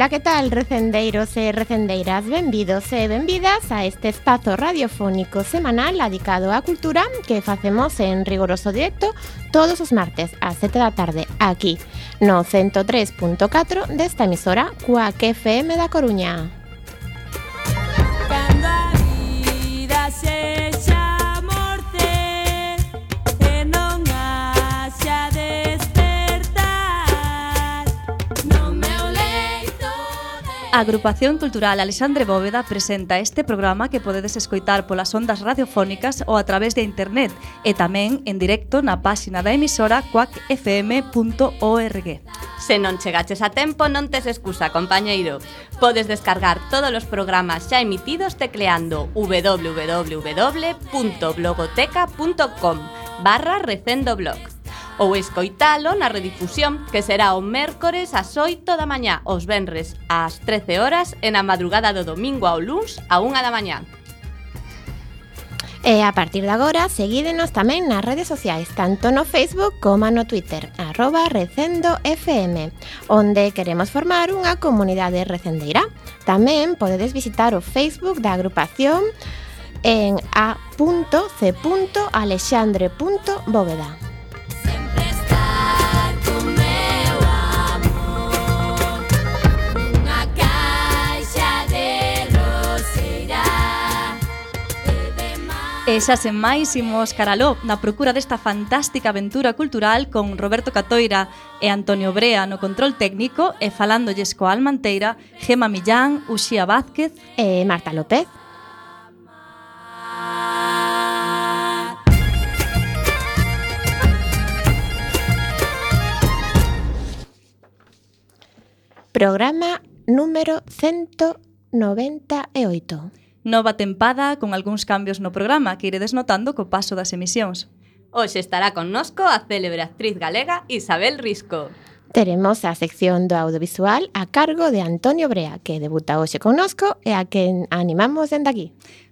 Ola, que tal, recendeiros e recendeiras? Benvidos e benvidas a este espazo radiofónico semanal dedicado á cultura que facemos en rigoroso directo todos os martes ás 7 da tarde aquí no 103.4 desta emisora Cuac FM da Coruña. A Agrupación Cultural Alexandre Bóveda presenta este programa que podedes escoitar polas ondas radiofónicas ou a través de internet e tamén en directo na páxina da emisora quackfm.org. Se non chegaches a tempo, non tes excusa, compañeiro. Podes descargar todos os programas xa emitidos tecleando www.blogoteca.com barra recendoblog. blog ou escoitalo na redifusión que será o mércores ás 8 da mañá, os venres ás 13 horas e na madrugada do domingo ao luns a 1 da mañá. E a partir de agora, seguídenos tamén nas redes sociais, tanto no Facebook como no Twitter, arroba recendo FM, onde queremos formar unha comunidade recendeira. Tamén podedes visitar o Facebook da agrupación en a.c.alexandre.bóveda. E xa sen máis imos caraló na procura desta fantástica aventura cultural con Roberto Catoira e Antonio Brea no control técnico e falándolles coa Almanteira, Gema Millán, Uxía Vázquez e Marta López. Programa número 198. Nova tempada con algúns cambios no programa que iredes notando co paso das emisións. Hoxe estará connosco a célebre actriz galega Isabel Risco. Teremos a sección do audiovisual a cargo de Antonio Brea, que debuta hoxe connosco e a que animamos dende aquí.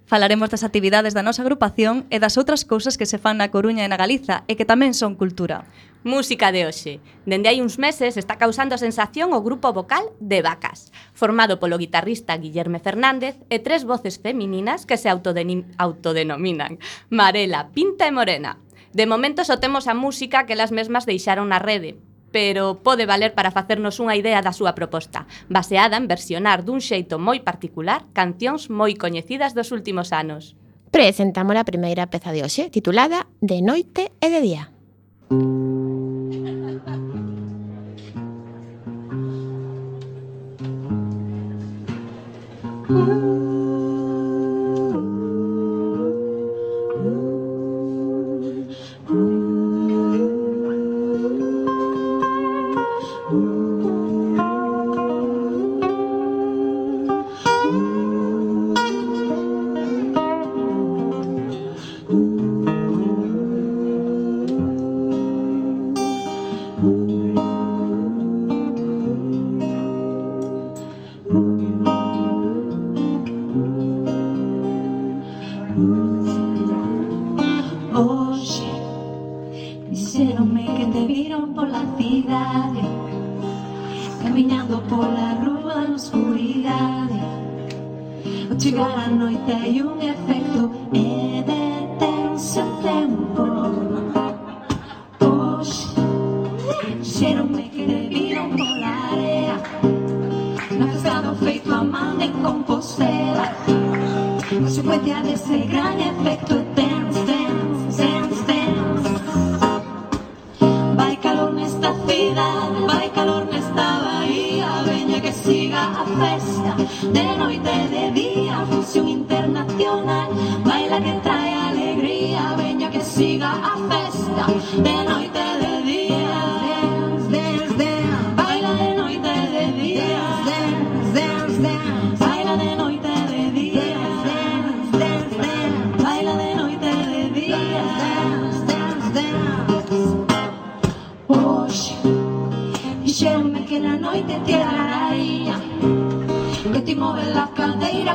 Falaremos das actividades da nosa agrupación e das outras cousas que se fan na Coruña e na Galiza e que tamén son cultura. Música de hoxe. Dende hai uns meses está causando sensación o grupo vocal de Vacas, formado polo guitarrista Guillerme Fernández e tres voces femininas que se autodenominan Marela, Pinta e Morena. De momento só temos a música que las mesmas deixaron na rede, pero pode valer para facernos unha idea da súa proposta, baseada en versionar dun xeito moi particular cancións moi coñecidas dos últimos anos. Presentamos a primeira peza de hoxe, titulada De noite e de día. Música Mm-hmm.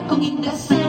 con indecencia.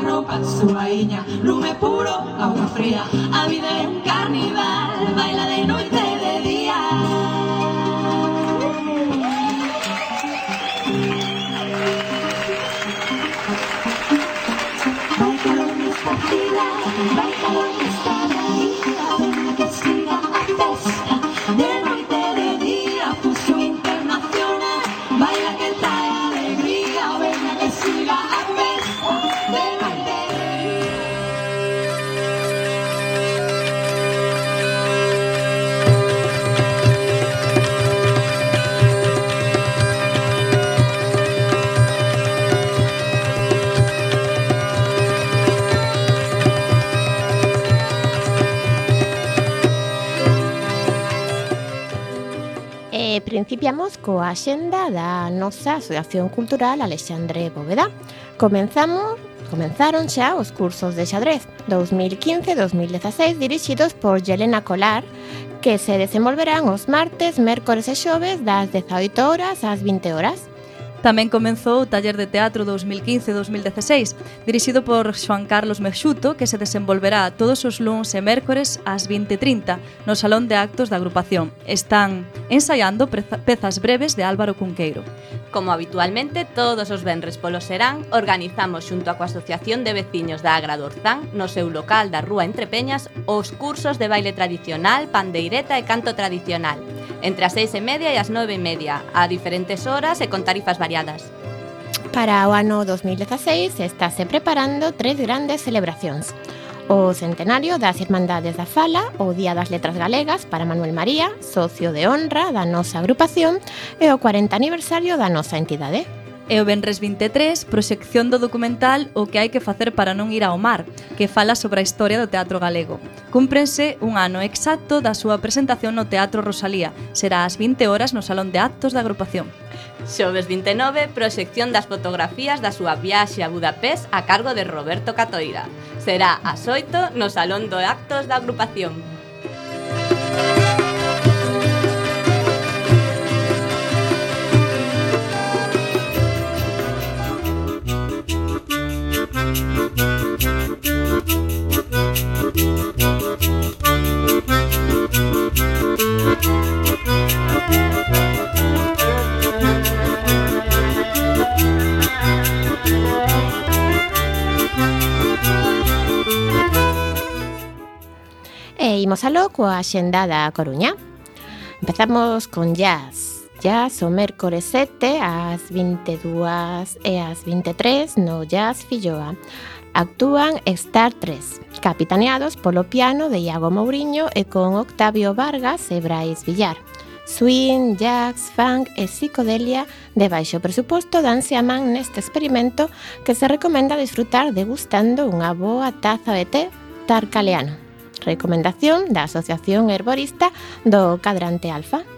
ropa, su vaina, lume puro, agua fría, a vida en Principiamos coa xenda da nosa Asociación Cultural Alexandre Bóveda. Comenzamos Comenzaron xa os cursos de xadrez 2015-2016 dirixidos por Yelena Colar que se desenvolverán os martes, mércores e xoves das 18 horas ás 20 horas. Tamén comenzou o Taller de Teatro 2015-2016, dirixido por Xoan Carlos Mexuto, que se desenvolverá todos os luns e mércores ás 20.30 no Salón de Actos da agrupación. Están ensaiando pezas breves de Álvaro Cunqueiro. Como habitualmente, todos os venres polo serán, organizamos xunto a coa Asociación de Veciños da Agra Dorzán, no seu local da Rúa Entre Peñas, os cursos de baile tradicional, pandeireta e canto tradicional, entre as seis e media e as nove e media, a diferentes horas e con tarifas variadas Para o ano 2016 estáse preparando tres grandes celebracións. O centenario das Irmandades da Fala, o Día das Letras Galegas para Manuel María, socio de honra da nosa agrupación, e o 40 aniversario da nosa entidade. E o Benres 23, proxección do documental O que hai que facer para non ir ao mar, que fala sobre a historia do teatro galego. Cúmprense un ano exacto da súa presentación no Teatro Rosalía. Será ás 20 horas no Salón de Actos da agrupación. Xoves 29, proxección das fotografías da súa viaxe a Budapest a cargo de Roberto Catoira. Será ás 8 no Salón de Actos da agrupación. E imos aló coa xendada da Coruña. Empezamos con jazz. Jazz o mércores 7 ás 22 e ás 23 no Jazz Filloa. Actúan Star 3 capitaneados polo piano de Iago Mourinho e con Octavio Vargas e Brais Villar. Swing, jazz, funk e psicodelia de baixo presuposto danse a man neste experimento que se recomenda disfrutar degustando unha boa taza de té tarcaleano. Recomendación da Asociación Herborista do Cadrante Alfa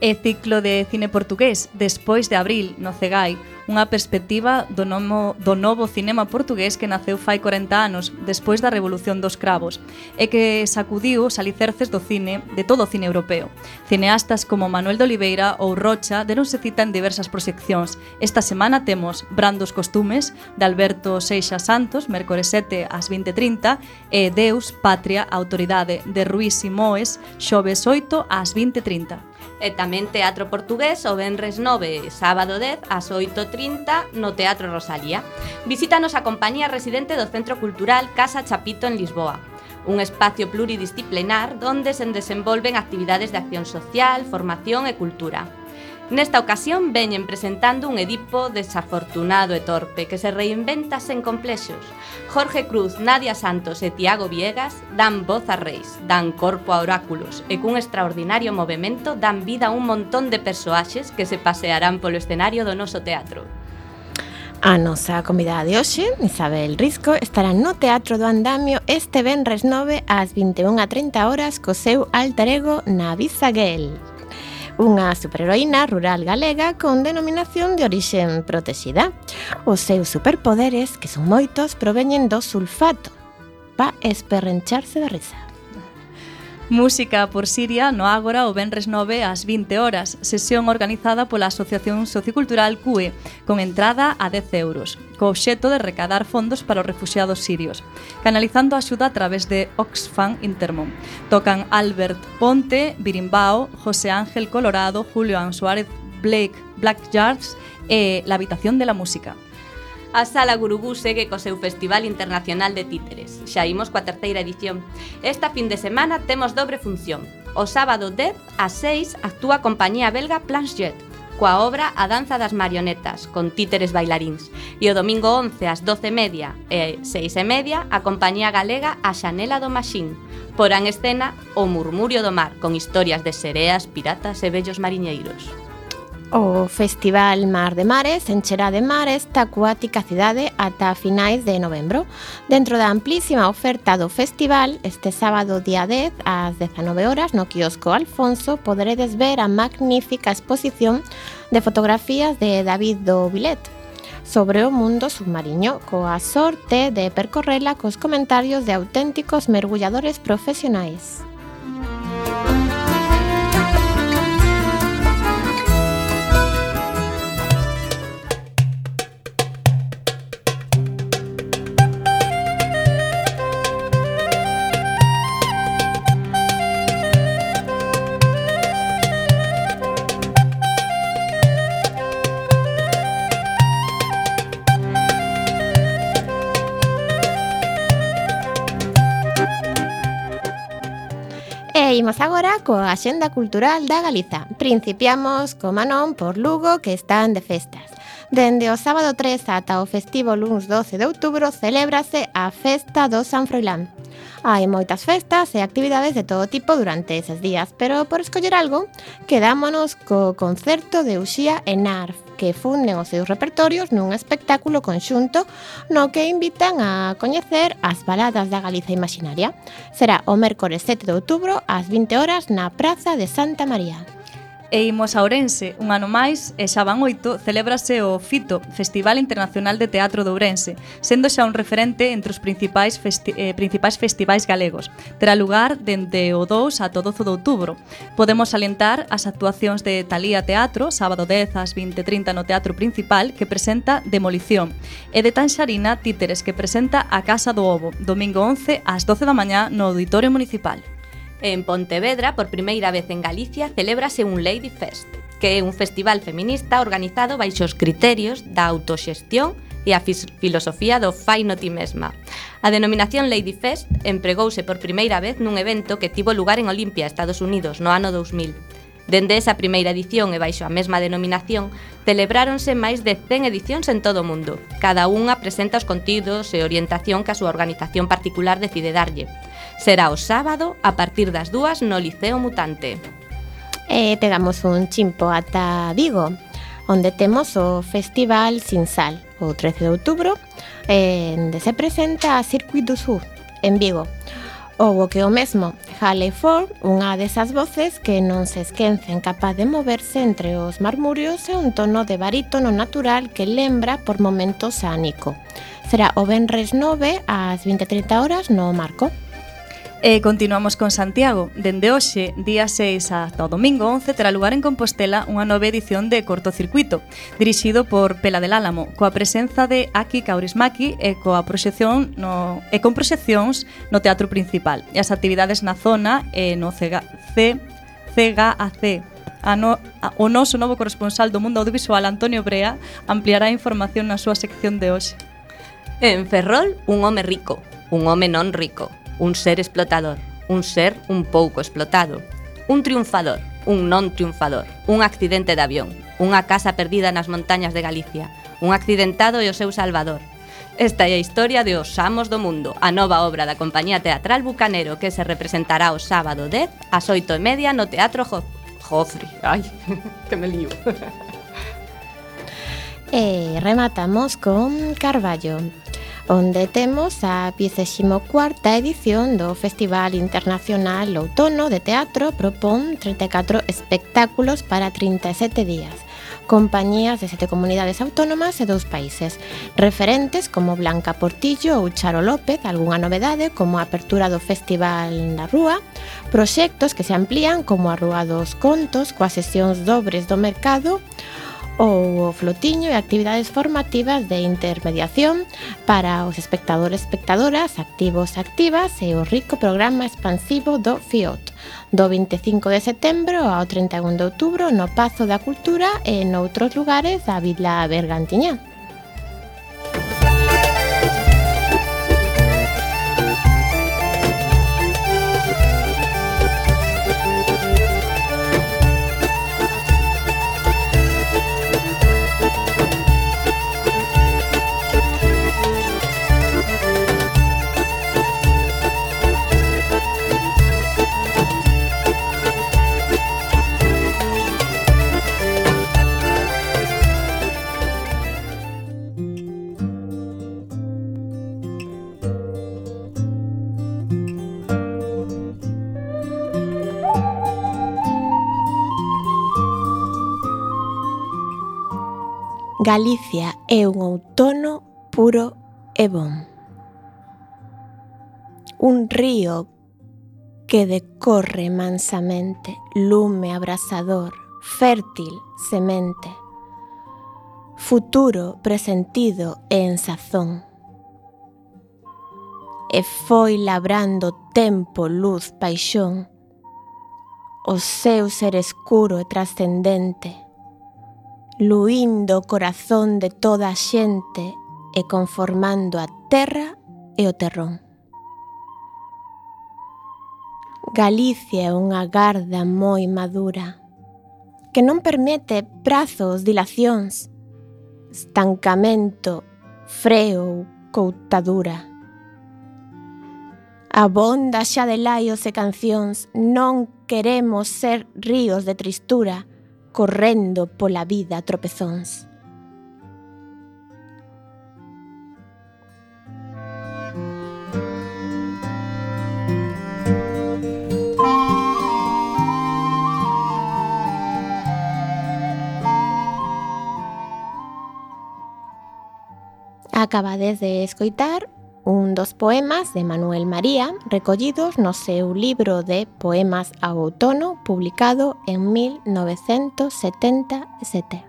e ciclo de cine portugués despois de abril no Cegai, unha perspectiva do, nomo, do novo cinema portugués que naceu fai 40 anos despois da Revolución dos Cravos e que sacudiu os alicerces do cine de todo o cine europeo. Cineastas como Manuel de Oliveira ou Rocha deronse cita en diversas proxeccións. Esta semana temos Brandos Costumes, de Alberto Seixa Santos, mércores 7 ás 20.30, e Deus, Patria, Autoridade, de Ruiz Simoes, xoves 8 ás 20.30 e tamén Teatro Portugués o Benres 9 e sábado 10 ás 8.30 no Teatro Rosalía. Visítanos a compañía residente do Centro Cultural Casa Chapito en Lisboa un espacio pluridisciplinar donde se desenvolven actividades de acción social, formación e cultura. Nesta ocasión veñen presentando un Edipo desafortunado e torpe que se reinventa sen complexos. Jorge Cruz, Nadia Santos e Tiago Viegas dan voz a reis, dan corpo a oráculos e cun extraordinario movimento dan vida a un montón de persoaxes que se pasearán polo escenario do noso teatro. A nosa convidada de hoxe, Isabel Risco, estará no Teatro do Andamio este venres 9 ás 21:30 horas co seu alter ego na Gale unha superheroína rural galega con denominación de orixen protexida. Os seus superpoderes, que son moitos, proveñen do sulfato, pa esperrencharse da risa. Música por Siria no Ágora o Benres 9 ás 20 horas, sesión organizada pola Asociación Sociocultural CUE, con entrada a 10 euros, co obxeto de recadar fondos para os refugiados sirios, canalizando a axuda a través de Oxfam Intermón. Tocan Albert Ponte, Birimbao, José Ángel Colorado, Julio Ansuárez Blake Black Yards e La Habitación de la Música a Sala Gurugú segue co seu Festival Internacional de Títeres. Xa imos coa terceira edición. Esta fin de semana temos dobre función. O sábado 10 a 6 actúa a compañía belga Planchet, coa obra A danza das marionetas, con títeres bailaríns. E o domingo 11 ás 12:30 e 6:30 a compañía galega A Xanela do Maxín, porán escena O murmurio do mar, con historias de sereas, piratas e vellos mariñeiros. O Festival Mar de Mares encherá de mar esta acuática cidade ata finais de novembro. Dentro da amplísima oferta do festival, este sábado día 10 ás 19 horas no quiosco Alfonso poderedes ver a magnífica exposición de fotografías de David do Vilet sobre o mundo submarino, coa sorte de percorrela cos comentarios de auténticos mergulladores profesionais. Imos agora coa Axenda Cultural da Galiza. Principiamos, como non, por Lugo, que están de festas. Dende o sábado 3 ata o festivo luns 12 de outubro celébrase a Festa do San Froilán. Hai moitas festas e actividades de todo tipo durante eses días, pero por escoller algo, quedámonos co concerto de Uxía Enar, que funden os seus repertorios nun espectáculo conxunto no que invitan a coñecer as baladas da Galiza imaginaria. Será o mércores 7 de outubro ás 20 horas na Praza de Santa María. E imos a Ourense, un ano máis, e xa van oito, celébrase o FITO, Festival Internacional de Teatro de Ourense, sendo xa un referente entre os principais, festi eh, principais festivais galegos. Terá lugar dende o 2 ata o 12 de outubro. Podemos alentar as actuacións de Talía Teatro, sábado 10 ás 20.30 no Teatro Principal, que presenta Demolición, e de Tanxarina Títeres, que presenta A Casa do Ovo, domingo 11 ás 12 da mañá no Auditorio Municipal. En Pontevedra, por primeira vez en Galicia, celébrase un Lady Fest, que é un festival feminista organizado baixo os criterios da autoxestión e a filosofía do fai no ti mesma. A denominación Lady Fest empregouse por primeira vez nun evento que tivo lugar en Olimpia, Estados Unidos, no ano 2000. Dende esa primeira edición e baixo a mesma denominación, celebráronse máis de 100 edicións en todo o mundo. Cada unha presenta os contidos e orientación que a súa organización particular decide darlle. Será o sábado a partir das dúas no Liceo Mutante. E pegamos un chimpo ata Vigo, onde temos o Festival Sin Sal, o 13 de outubro, onde se presenta a Circuit do Sur, en Vigo. Ou o que o mesmo, Haley Ford, unha desas voces que non se esquencen capaz de moverse entre os marmurios e un tono de barítono natural que lembra por momentos a Nico. Será o Benres 9 ás 20.30 horas no Marco. E continuamos con Santiago. Dende hoxe, día 6 ata o domingo 11, terá lugar en Compostela unha nova edición de Cortocircuito, dirixido por Pela del Álamo, coa presenza de Aki Kaurismaki e coa proxección no, e con proxeccións no teatro principal. E as actividades na zona e no CEGA, C, CGAC, a no, a, o noso novo corresponsal do mundo audiovisual Antonio Brea ampliará a información na súa sección de hoxe. En Ferrol, un home rico, un home non rico, un ser explotador, un ser un pouco explotado, un triunfador, un non triunfador, un accidente de avión, unha casa perdida nas montañas de Galicia, un accidentado e o seu salvador. Esta é a historia de Os Amos do Mundo, a nova obra da compañía teatral Bucanero que se representará o sábado 10 ás 8 e media no Teatro jo Jofri. Ai, que me lío. E rematamos con Carballo, onde temos a 24ª edición do Festival Internacional Outono de Teatro propón 34 espectáculos para 37 días compañías de sete comunidades autónomas e dous países. Referentes como Blanca Portillo ou Charo López, algunha novedade como a apertura do Festival na Rúa, proxectos que se amplían como a Rúa dos Contos coas sesións dobres do mercado ou o flotiño e actividades formativas de intermediación para os espectadores espectadoras, activos activas e o rico programa expansivo do FIOT do 25 de setembro ao 31 de outubro no Pazo da Cultura e noutros lugares da Vila Bergantiñá. Galicia é un outono puro e bon. Un río que decorre mansamente, lume abrasador, fértil semente, futuro presentido e en sazón. E foi labrando tempo, luz, paixón, o seu ser escuro e trascendente, luindo o corazón de toda a xente e conformando a terra e o terrón. Galicia é unha garda moi madura que non permite prazos, dilacións, estancamento, freo ou coutadura. Abonda xa de laios e cancións, non queremos ser ríos de tristura, correndo pola vida a. Acabades de escoitar un dos poemas de Manuel María recollidos no seu libro de Poemas ao Outono publicado en 1977.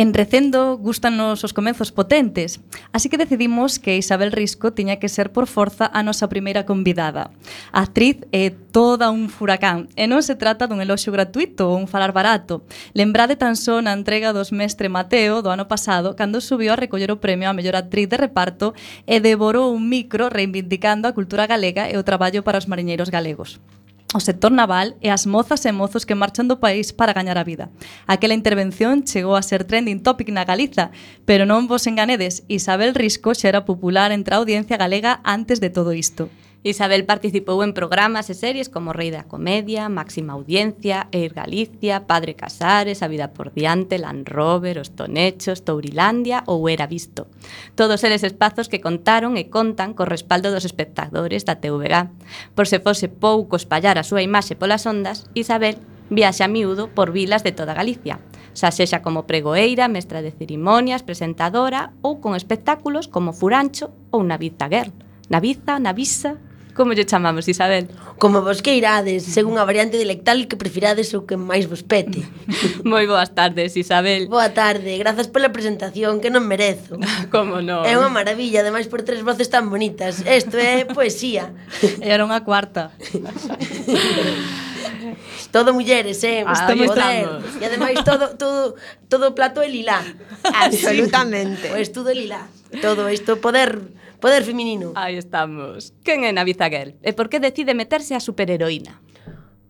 En Recendo gustanos os comezos potentes, así que decidimos que Isabel Risco tiña que ser por forza a nosa primeira convidada. A actriz é toda un furacán, e non se trata dun eloxo gratuito ou un falar barato. Lembrade tan só na entrega dos Mestre Mateo do ano pasado, cando subiu a recoller o premio a mellor actriz de reparto e devorou un micro reivindicando a cultura galega e o traballo para os mariñeiros galegos o sector naval e as mozas e mozos que marchan do país para gañar a vida. Aquela intervención chegou a ser trending topic na Galiza, pero non vos enganedes, Isabel Risco xa era popular entre a audiencia galega antes de todo isto. Isabel participou en programas e series como Rei da Comedia, Máxima Audiencia, Eir Galicia, Padre Casares, A Vida por Diante, Land Rover, Os Tonechos, Tourilandia ou Era Visto. Todos eles espazos que contaron e contan co respaldo dos espectadores da TVG. Por se fose pouco espallar a súa imaxe polas ondas, Isabel viaxa a miúdo por vilas de toda Galicia, xa sexa como pregoeira, mestra de cerimonias, presentadora ou con espectáculos como Furancho ou Naviza Girl. Naviza, Navisa, Como lle chamamos, Isabel? Como vos que irades, según a variante dialectal que prefirades ou que máis vos pete. Moi boas tardes, Isabel. Boa tarde, grazas pola presentación que non merezo. Como non? É unha maravilla, ademais por tres voces tan bonitas. Isto é poesía. Era unha cuarta. todo mulleres, eh? Ah, estamos E ademais todo todo todo o plato é lilá. Absolutamente. O estudo é lilá. Todo isto poder Poder feminino. Aí estamos. Quen é Navizaguel? E por que decide meterse a superheroína?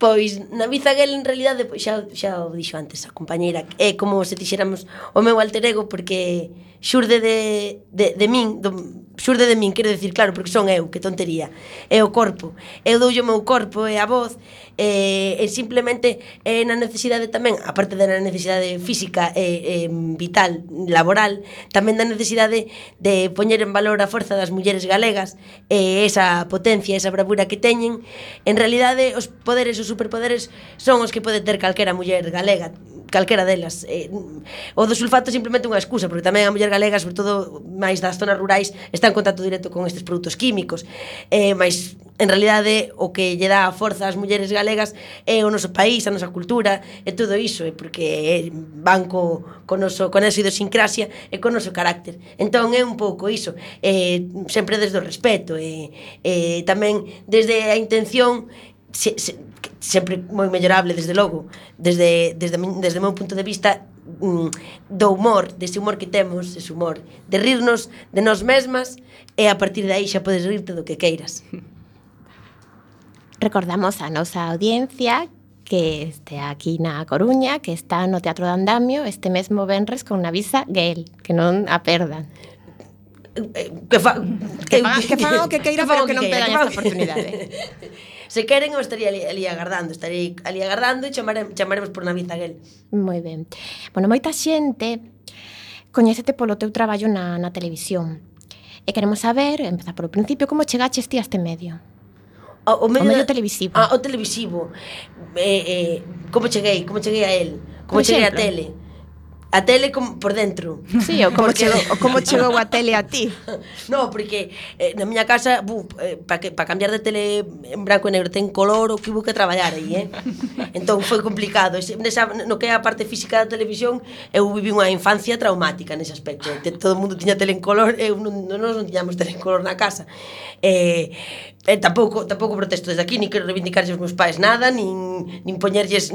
Pois Navi Zaguel en realidade pois, xa, xa o dixo antes a compañeira, é como se dixéramos o meu alter ego porque xurde de, de, de min, do, xurde de min, quero decir, claro, porque son eu, que tontería, é o corpo. Eu dou o meu corpo e a voz, e, e simplemente é na necesidade tamén, aparte da necesidade física e, e vital, laboral, tamén da necesidade de poñer en valor a forza das mulleres galegas e esa potencia, esa bravura que teñen. En realidade, os poderes, os superpoderes son os que pode ter calquera muller galega, calquera delas. Eh, o do sulfato simplemente unha excusa, porque tamén a muller galega, sobre todo máis das zonas rurais, está en contacto directo con estes produtos químicos. Eh, mas en realidade o que lle dá a forza ás mulleres galegas é o noso país, a nosa cultura e todo iso, é porque eh, van co, co noso, con esa idiosincrasia e con o noso carácter. Entón é un pouco iso, eh, sempre desde o respeto e, eh, tamén desde a intención se, se, sempre moi mellorable, desde logo, desde, desde, desde o meu punto de vista mm, do humor, dese humor que temos, ese humor, de rirnos de nós mesmas e a partir de aí xa podes rirte do que queiras. Recordamos a nosa audiencia que este aquí na Coruña, que está no Teatro de Andamio este mesmo venres con unha visa Gael, que non a perdan. Que fa, que, que, que, que, que, que, que, que, que, que, que, que, que, que, Se queren, eu estaría ali, ali agardando, estaría ali agardando e chamare, chamaremos por Naviz Zaguel. Moi ben. Bueno, moita xente coñécete polo teu traballo na, na televisión. E queremos saber, empezar polo principio, como chegaches ti a este medio? O, o medio, o medio da, televisivo. Ah, o televisivo. Eh, eh, como cheguei, como cheguei a él, como Por cheguei exemplo, a tele. A tele como por dentro. Sí, o como, porque... chegou, o como chegou a tele a ti. No, porque eh, na miña casa, bu, eh, para pa cambiar de tele en branco e negro ten color, o que hubo que traballar aí, eh? Entón foi complicado. Nesa, no que é a parte física da televisión, eu vivi unha infancia traumática nese aspecto. Eh, todo o mundo tiña tele en color, eu non, non, non tiñamos tele en color na casa. Eh, eh, tampouco, tampouco protesto desde aquí, ni quero reivindicarlle os meus pais nada, nin, nin poñerlles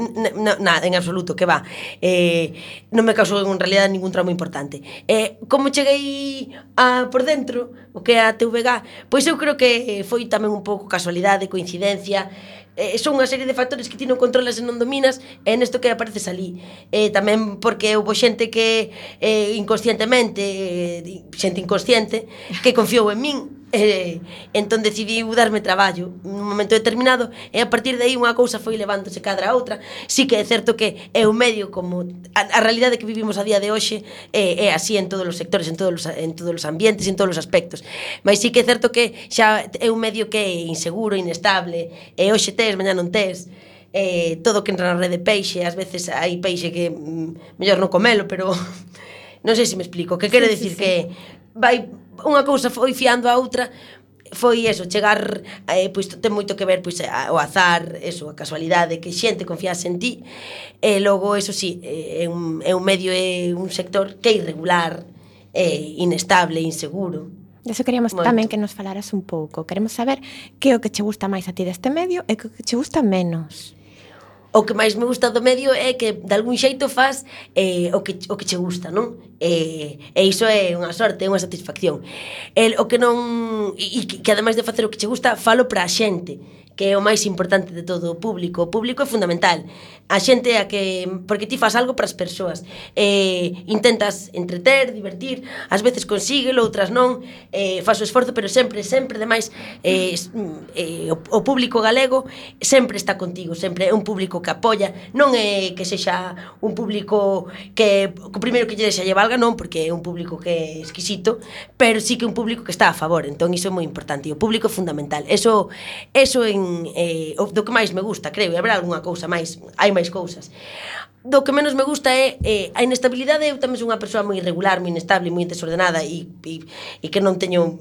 nada en absoluto, que va. Eh, non me causou en realidad ningún trauma importante. Eh, como cheguei a, por dentro, o que é a TVG, pois eu creo que foi tamén un pouco casualidade, coincidencia, eh, son unha serie de factores que ti non controlas e non dominas e nesto que apareces ali eh, tamén porque houve xente que eh, inconscientemente eh, xente inconsciente que confiou en min Eh, entón decidiu darme traballo nun momento determinado e a partir de aí unha cousa foi levándose cadra a outra si que é certo que é un medio como a, a realidade que vivimos a día de hoxe é, é así en todos os sectores en todos os, en todos os ambientes, en todos os aspectos mas si que é certo que xa é un medio que é inseguro, inestable e hoxe tes, mañá non tes eh, todo que entra na rede peixe ás veces hai peixe que mm, mellor non comelo pero non sei se me explico que quere sí, decir sí, sí. que vai unha cousa foi fiando a outra foi eso, chegar eh, pois ten moito que ver pois a, o azar, eso, a casualidade que xente confiase en ti. E logo eso si, sí, é un é un medio é un sector que é irregular, é inestable, inseguro. Deso queríamos Moito. tamén que nos falaras un pouco. Queremos saber que é o que che gusta máis a ti deste medio e que o que che gusta menos o que máis me gusta do medio é que de algún xeito faz eh, o, que, o que che gusta, non? Eh, e iso é unha sorte, é unha satisfacción. El, o que non... E, e que, que ademais de facer o que che gusta, falo para a xente que é o máis importante de todo, o público. O público é fundamental. A xente a que... Porque ti faz algo para as persoas. Eh, intentas entreter, divertir, ás veces consíguelo, outras non. Eh, faz o esforzo, pero sempre, sempre, demais, eh, eh, o, o público galego sempre está contigo, sempre é un público que apoia. Non é que sexa un público que, o primeiro que lle deixa lle valga, non, porque é un público que é exquisito, pero sí que é un público que está a favor. Entón, iso é moi importante. E o público é fundamental. Eso, eso en eh, eh, do que máis me gusta, creo, e habrá algunha cousa máis, hai máis cousas. Do que menos me gusta é eh, a inestabilidade, eu tamén son unha persoa moi irregular, moi inestable, moi desordenada e, e, e que non teño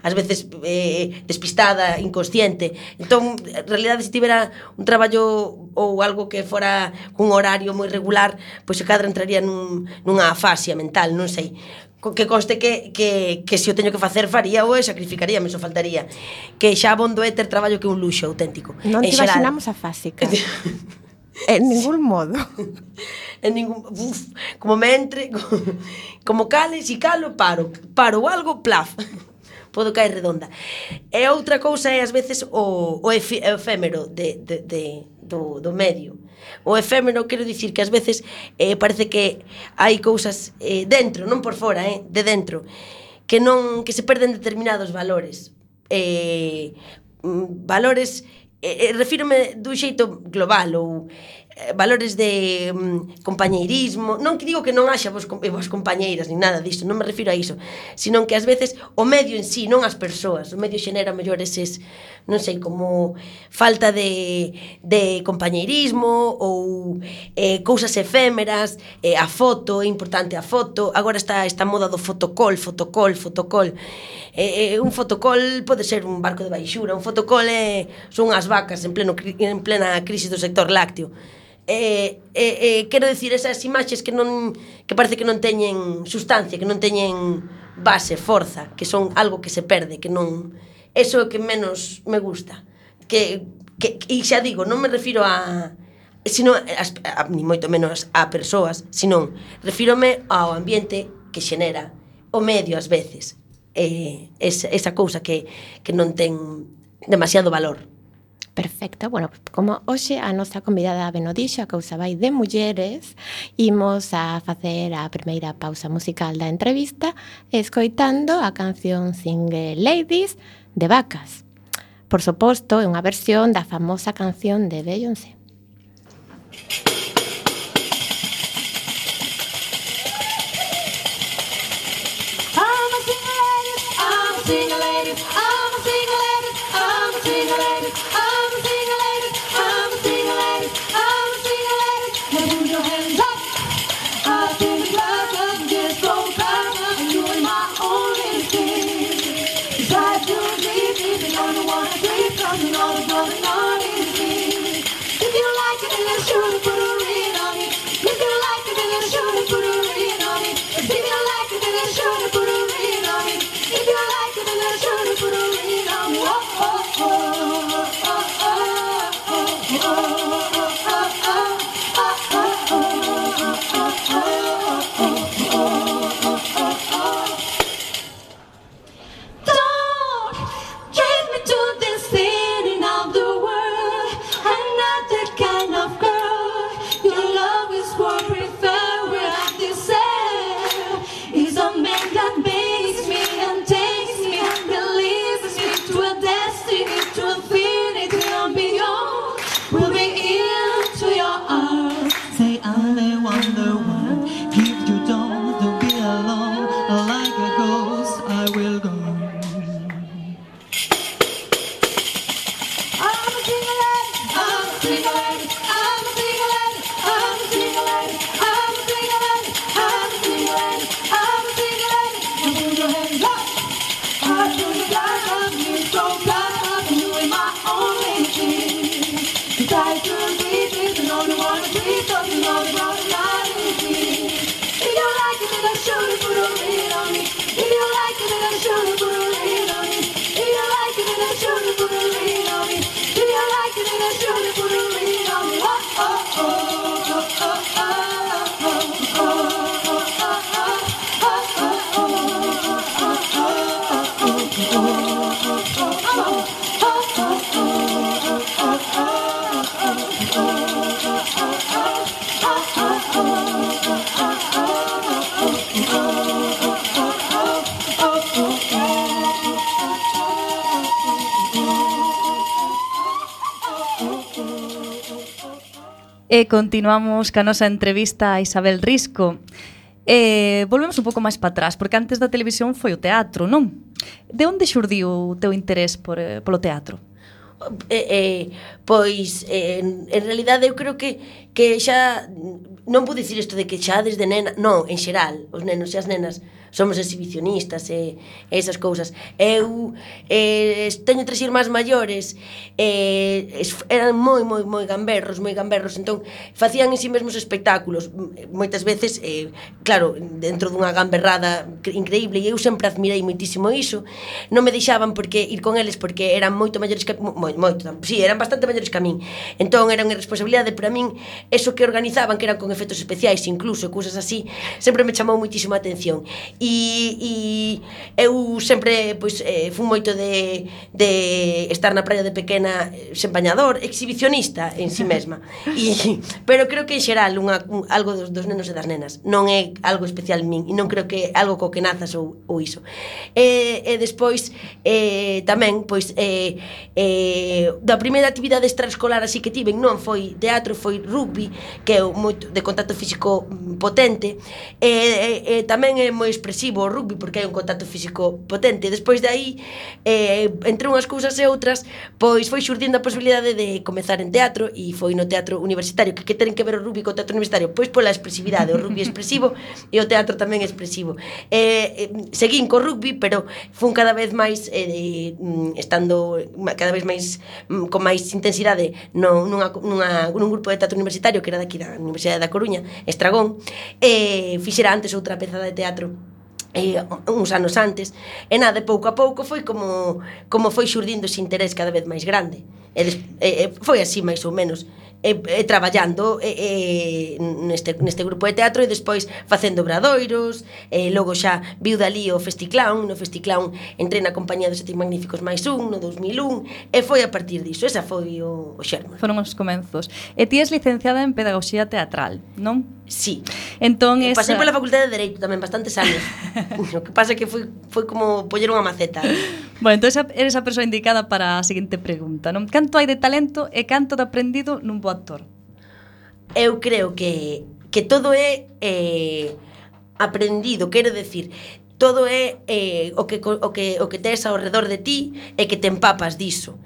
ás veces eh, despistada, inconsciente. Entón, en realidade, se tivera un traballo ou algo que fora cun horario moi regular, pois se cadra entraría nun, nunha afasia mental, non sei que coste que, que, que se o teño que facer faría ou sacrificaría, me so faltaría. Que xa bondo é ter traballo que un luxo auténtico. Non te xeral... imaginamos a fásica. En ningún modo. En ningún uf, como me entre como cale, si calo, paro. Paro algo, plaf podo caer redonda. E outra cousa é ás veces o, o efí, efémero de, de, de, do, do medio o efémero quero dicir que ás veces eh, parece que hai cousas eh, dentro, non por fora, eh, de dentro, que non que se perden determinados valores. Eh, mm, valores eh, eh, refírome dun xeito global ou eh, valores de mm, compañeirismo, non que digo que non haxa vos, eh, vos compañeiras ni nada disto, non me refiro a iso, sino que ás veces o medio en sí, non as persoas, o medio xenera mellor eses non sei, como falta de, de compañeirismo ou eh, cousas efémeras, eh, a foto, é importante a foto, agora está esta moda do fotocol, fotocol, fotocol. Eh, eh, un fotocol pode ser un barco de baixura, un fotocol é, son as vacas en, pleno, en plena crise do sector lácteo eh, eh, eh, quero decir esas imaxes que non que parece que non teñen sustancia, que non teñen base, forza, que son algo que se perde, que non Eso é o que menos me gusta. Que, que, e xa digo, non me refiro a sino as, a, ni moito menos a persoas, sino refírome ao ambiente que xenera o medio ás veces. Eh, esa, esa cousa que, que non ten demasiado valor. Perfecto, bueno, como hoxe a nosa convidada ben dixo, a causa vai de mulleres, imos a facer a primeira pausa musical da entrevista escoitando a canción Single Ladies de vacas. Por suposto, é unha versión da famosa canción de Beyoncé. I'm a single lady, I'm a single lady, I'm a single lady, I'm a single lady. E continuamos ca nosa entrevista a Isabel Risco. Eh, volvemos un pouco máis para atrás, porque antes da televisión foi o teatro, non? De onde xurdiu o teu interés por, eh, polo teatro? Eh, eh, pois eh, en, en realidade eu creo que que xa non vou dicir isto de que xa desde nena, non, en xeral, os nenos e as nenas somos exhibicionistas e, e esas cousas. Eu eh, teño tres irmás maiores, eh, eran moi, moi, moi gamberros, moi gamberros, entón facían en si sí mesmos espectáculos. Moitas veces, eh, claro, dentro dunha gamberrada increíble, e eu sempre admirei moitísimo iso. Non me deixaban porque ir con eles porque eran moito maiores que... Mo, moito, sí, eran bastante maiores que a min. Entón, era unha responsabilidade para min eso que organizaban, que eran con efectos especiais incluso, cousas así, sempre me chamou moitísimo a atención e, e eu sempre pois, eh, fui moito de, de estar na praia de pequena eh, sen bañador, exhibicionista en si sí mesma. E, pero creo que en xeral unha, un, algo dos, dos nenos e das nenas. Non é algo especial min e non creo que algo co que nazas ou, ou iso. E, e despois eh, tamén pois eh, eh, da primeira actividade extraescolar así que tiven non foi teatro, foi rugby que é moito de contacto físico potente. E, e, e tamén é moi expresivo o rugby porque hai un contacto físico potente. Despois de aí, eh, entre unhas cousas e outras, pois foi xurdindo a posibilidade de comezar en teatro e foi no teatro universitario. Que que ten que ver o rugby co teatro universitario? Pois pola expresividade, o rugby expresivo e o teatro tamén expresivo. Eh, eh, seguín co rugby, pero fun cada vez máis eh, mm, estando cada vez máis mm, con máis intensidade no, nunha, nunha, nun grupo de teatro universitario que era daqui da Universidade da Coruña, Estragón, eh, fixera antes outra peza de teatro eh, uns anos antes e nada, pouco a pouco foi como como foi xurdindo ese interés cada vez máis grande. E, des, e, e foi así máis ou menos e, e traballando e, e, neste, neste grupo de teatro e despois facendo obradoiros e logo xa viu dali o Festiclown no Festiclown entrei na compañía dos sete magníficos máis un no 2001 e foi a partir diso, esa foi o, o xermo Foron os comenzos. E ti és licenciada en Pedagogía Teatral, non? Sí. Entón esa... Pasei pola Facultade de Dereito tamén bastantes anos. O que pasa é que foi, foi como poñer unha maceta. Bueno, entón eres a persoa indicada para a seguinte pregunta non? Canto hai de talento e canto de aprendido nun bo bo actor. Eu creo que, que todo é eh, aprendido, quero decir, todo é eh, o, que, o, que, o que tes ao redor de ti e que te empapas diso.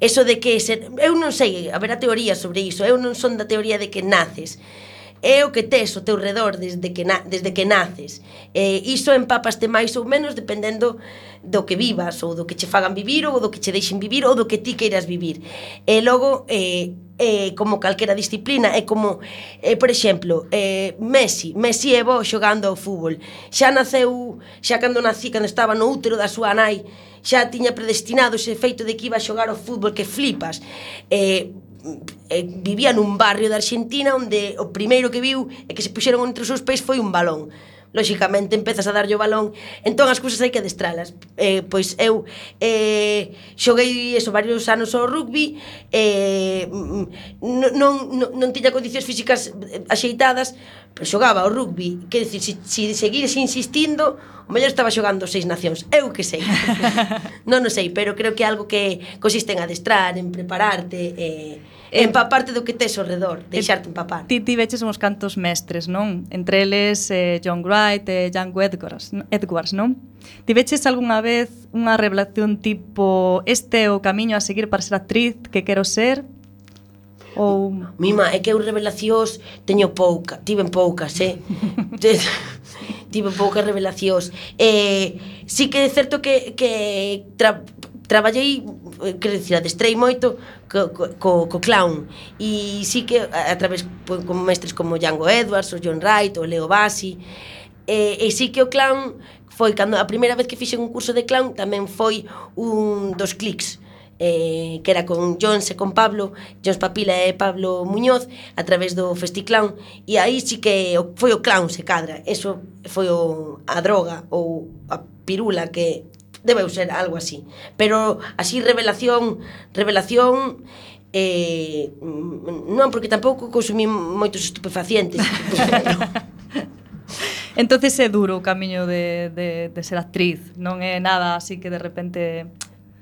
Eso de que ser, eu non sei, haberá teoría sobre iso, eu non son da teoría de que naces. É o que tes ao teu redor desde que, na, desde que naces. E iso empapaste máis ou menos dependendo do que vivas, ou do que che fagan vivir, ou do que che deixen vivir, ou do que ti queiras vivir. E logo, eh, eh, como calquera disciplina. É como, eh, por exemplo eh, Messi, Messi é bo xogando ao fútbol. Xa naceu xa cando nací, cando estaba no útero da súa nai xa tiña predestinado ese feito de que iba a xogar ao fútbol que flipas. Eh, eh, vivía nun barrio da Argentina onde o primeiro que viu e que se puxeron entre os seus pés foi un balón lóxicamente empezas a darlle o balón entón as cousas hai que adestralas. Eh, pois eu eh, xoguei eso varios anos ao rugby eh, non, non, non tiña condicións físicas eh, axeitadas pero xogaba o rugby, que se, se, se seguires insistindo, o mellor estaba xogando seis nacións, eu que sei. non o sei, pero creo que é algo que consiste en adestrar, en prepararte, eh, empaparte do que tes ao redor, eh, deixarte empapar. Ti ti veches uns cantos mestres, non? Entre eles eh, John Wright e eh, Django Edwards, Edwards, non? Ti veches algunha vez unha revelación tipo este é o camiño a seguir para ser actriz que quero ser? Ou... Mima, é que eu revelacións teño pouca, tiven poucas, eh? tiven poucas revelacións. Eh, sí que é certo que, que tra, traballei, eh, quero dicir, adestrei moito co, co, co clown e sí que a, a través pues, con mestres como Django Edwards, o John Wright, o Leo Bassi eh, e, e sí que o clown foi cando a primeira vez que fixen un curso de clown tamén foi un dos clics eh, que era con Jones e con Pablo, Jones Papila e Pablo Muñoz, a través do Festiclown, e aí sí que foi o clown se cadra, eso foi o, a droga ou a pirula que debeu ser algo así. Pero así revelación, revelación eh, non, porque tampouco consumí moitos estupefacientes. entonces é duro o camiño de, de, de ser actriz, non é nada así que de repente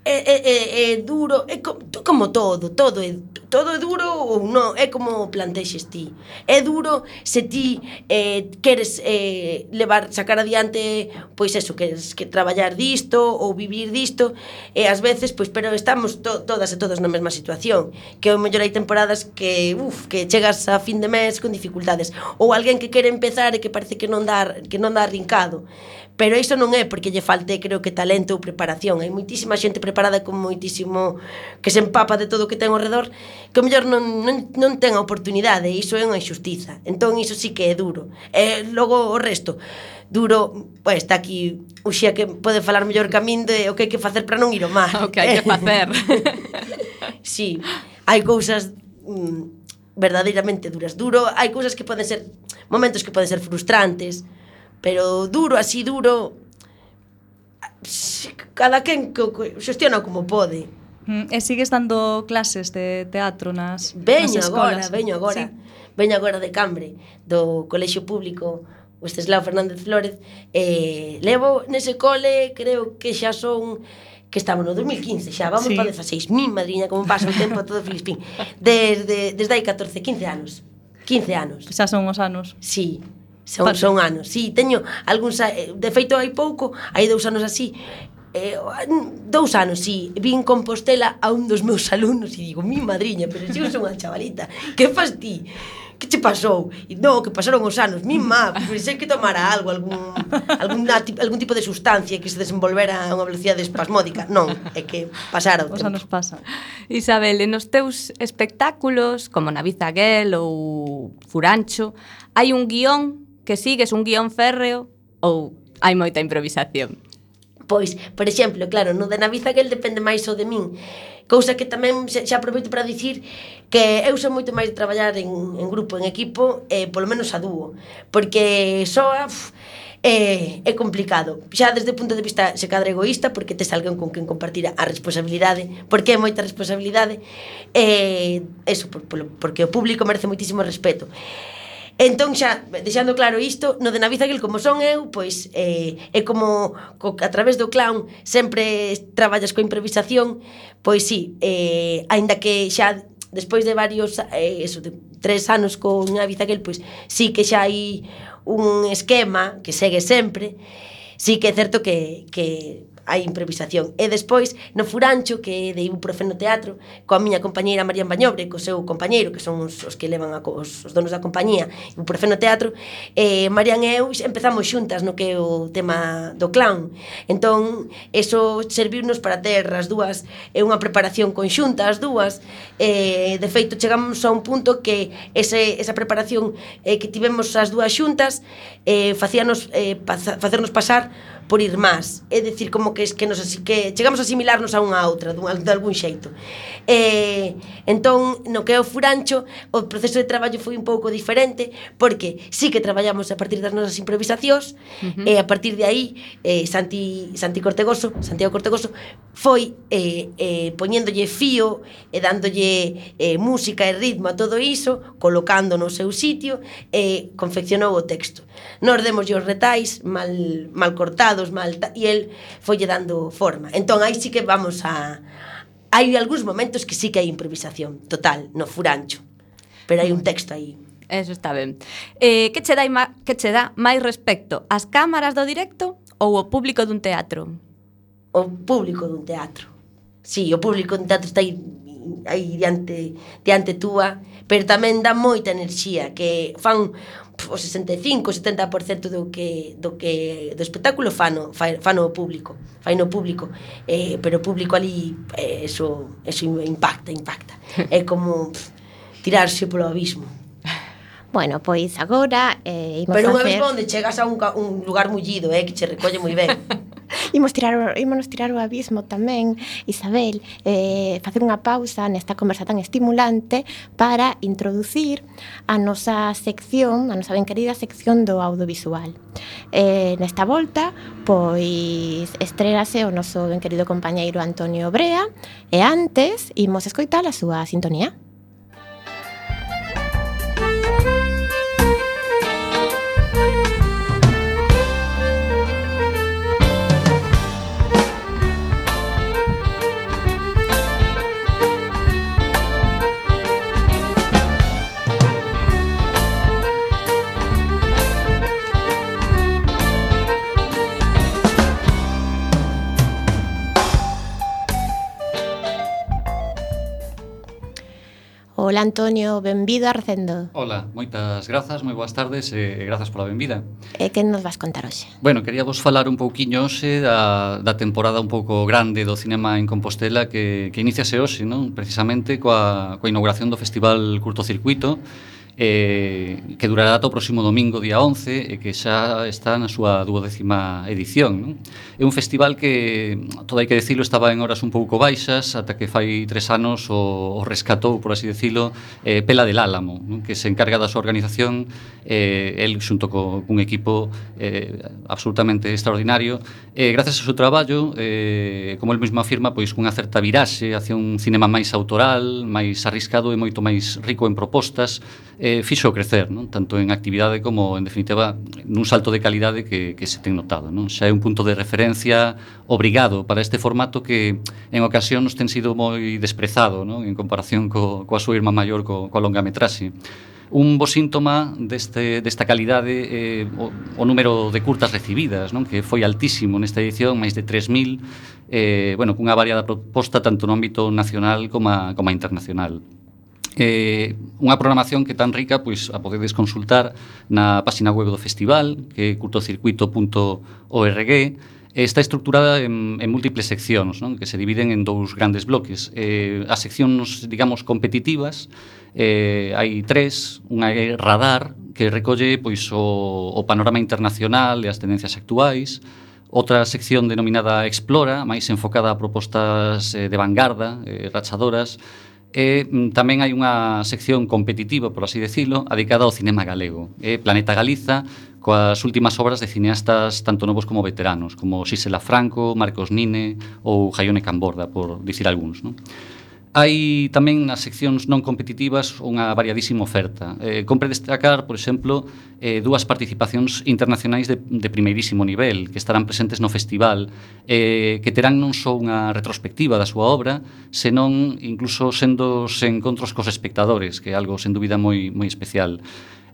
é, é, é, é duro, é co, como todo, todo é, todo é duro ou non, é como plantexes ti. É duro se ti eh, queres eh, levar, sacar adiante, pois eso, queres que traballar disto ou vivir disto, e ás veces, pois, pero estamos to, todas e todos na mesma situación, que ao mellor hai temporadas que, uf, que chegas a fin de mes con dificultades, ou alguén que quere empezar e que parece que non dar que non dá rincado. Pero isto non é porque lle falte, creo que talento ou preparación. Hai moitísima xente preparada con moitísimo que se empapa de todo o que ten ao redor, que o mellor non, non, non ten a oportunidade, e iso é unha injustiza. Entón iso sí que é duro. E logo o resto, duro, pois está aquí o xía que pode falar mellor que a min de o que hai que facer para non ir ao mar. O que hai que facer. sí, hai cousas mm, verdadeiramente duras. Duro, hai cousas que poden ser momentos que poden ser frustrantes, pero duro, así duro, cada quen xestiona como pode. Mm, e sigues dando clases de teatro nas, veño nas escolas? Agora, veño agora, sí. veño agora de Cambre, do Colexio Público Esteslao Fernández Flores. Eh, levo nese cole, creo que xa son que estamos no 2015, xa vamos sí. para 16 min madriña, como pasa o tempo todo Filispín. Desde, desde hai 14, 15 anos. 15 anos. Xa son os anos. Sí, Son, Paso. son anos, sí, teño algúns, eh, de feito hai pouco, hai dous anos así, eh, dous anos, si, sí, vin Compostela a un dos meus alumnos e digo, mi madriña, pero si eu son unha chavalita, que fas ti? Que che pasou? E no, que pasaron os anos, mi má, pensei que tomara algo, algún, algún, algún tipo de sustancia que se desenvolvera a unha velocidade espasmódica. Non, é que pasara o tempo. Os anos pasan. Isabel, en os teus espectáculos, como na Bizaguel ou Furancho, hai un guión que sigues un guión férreo ou hai moita improvisación? Pois, por exemplo, claro, no de Naviza que el depende máis o de min Cousa que tamén xa, xa aproveito para dicir que eu sou moito máis de traballar en, en grupo, en equipo, eh, polo menos a dúo Porque soa... Uf, é, é complicado. Xa desde o punto de vista se cadra egoísta, porque tes alguén con quen compartir a responsabilidade, porque é moita responsabilidade, e eso, por, por, porque o público merece moitísimo respeto. Entón xa, deixando claro isto, no de Navizaguil como son eu, pois eh, é como co, a través do clown sempre traballas coa improvisación, pois sí, eh, aínda que xa despois de varios eh, eso, de tres anos con Abizaquel, pois sí que xa hai un esquema que segue sempre, sí que é certo que, que hai improvisación. E despois, no Furancho, que é de Ibuprofeno Teatro, coa miña compañeira María Bañobre, co seu compañeiro, que son os, os que levan a, os, os donos da compañía, Ibuprofeno Teatro, eh, Marian e eu empezamos xuntas no que é o tema do clown. Entón, eso servirnos para ter as dúas é unha preparación conxunta as dúas eh, de feito chegamos a un punto que ese, esa preparación eh, que tivemos as dúas xuntas eh, facíanos eh, pa, facernos pasar por ir más. É dicir, como que, es que nos así que chegamos a asimilarnos a unha a outra, dun, de algún xeito. eh, entón, no que é o furancho, o proceso de traballo foi un pouco diferente, porque sí que traballamos a partir das nosas improvisacións, uh -huh. e a partir de aí, eh, Santi, Santi Cortegoso, Santiago Cortegoso, foi eh, eh, poñéndolle fío, e dándolle eh, música e ritmo a todo iso, colocando no seu sitio, e eh, confeccionou o texto. Nos demos os retais mal, mal cortados, maltados, malta, e el folle dando forma. Entón, aí sí que vamos a... Hai algúns momentos que sí que hai improvisación, total, no furancho. Pero hai un texto aí. Eso está ben. Eh, que che dá que che dá máis respecto, as cámaras do directo ou o público dun teatro? O público dun teatro. Sí, o público dun teatro está aí aí diante diante túa, pero tamén dá moita enerxía que fan o 65, 70% do que do que do espectáculo fano fano o público, fai no público. Eh, pero o público ali eh, eso eso impacta, impacta. É como pff, tirarse polo abismo. Bueno, pois agora eh, imos Pero unha vez facer... onde chegas a un, un lugar mullido, eh, que che recolle moi ben. imos tirar o, ímonos tirar o abismo tamén, Isabel, eh, facer unha pausa nesta conversa tan estimulante para introducir a nosa sección, a nosa ben querida sección do audiovisual. Eh, nesta volta, pois estrérase o noso ben querido compañeiro Antonio Brea e antes imos escoitar a súa sintonía. Ola Antonio, benvido a Recendo. Ola, moitas grazas, moi boas tardes e eh, grazas pola benvida. E que nos vas contar hoxe? Bueno, quería vos falar un pouquiño hoxe da, da temporada un pouco grande do cinema en Compostela que, que iniciase hoxe, non? precisamente coa, coa inauguración do Festival Curtocircuito, Circuito eh, que durará ata o próximo domingo, día 11, e que xa está na súa duodécima edición. Non? É un festival que, todo hai que decirlo, estaba en horas un pouco baixas, ata que fai tres anos o, o rescatou, por así decirlo, eh, Pela del Álamo, non? que se encarga da súa organización, eh, el xunto co, cun equipo eh, absolutamente extraordinario. Eh, gracias ao seu traballo, eh, como el mesmo afirma, pois cunha certa viraxe hacia un cinema máis autoral, máis arriscado e moito máis rico en propostas, eh, eh, fixo crecer, non? tanto en actividade como, en definitiva, nun salto de calidade que, que se ten notado. Non? Xa é un punto de referencia obrigado para este formato que en ocasión nos ten sido moi desprezado non? en comparación co, coa súa irmá maior co, coa longametraxe. Un bo síntoma deste, desta calidade eh, o, o número de curtas recibidas, non? que foi altísimo nesta edición, máis de 3.000, eh, bueno, cunha variada proposta tanto no ámbito nacional como, a, como internacional. Eh, unha programación que tan rica pois a podedes consultar na páxina web do festival, que é curtocircuito.org, está estructurada en, en múltiples seccións, non? que se dividen en dous grandes bloques. Eh, as seccións, digamos, competitivas, eh, hai tres, unha é radar, que recolle pois o, o panorama internacional e as tendencias actuais, Outra sección denominada Explora, máis enfocada a propostas eh, de vanguarda, eh, rachadoras, E mm, tamén hai unha sección competitiva, por así decirlo, dedicada ao cinema galego. E Planeta Galiza, coas últimas obras de cineastas tanto novos como veteranos, como Xisela Franco, Marcos Nine ou Jaione Camborda, por dicir algúns. Non? Hai tamén nas seccións non competitivas unha variadísima oferta. Eh, compre destacar, por exemplo, eh, dúas participacións internacionais de, de primeirísimo nivel que estarán presentes no festival eh, que terán non só unha retrospectiva da súa obra, senón incluso sendo os encontros cos espectadores, que é algo sen dúbida moi, moi especial.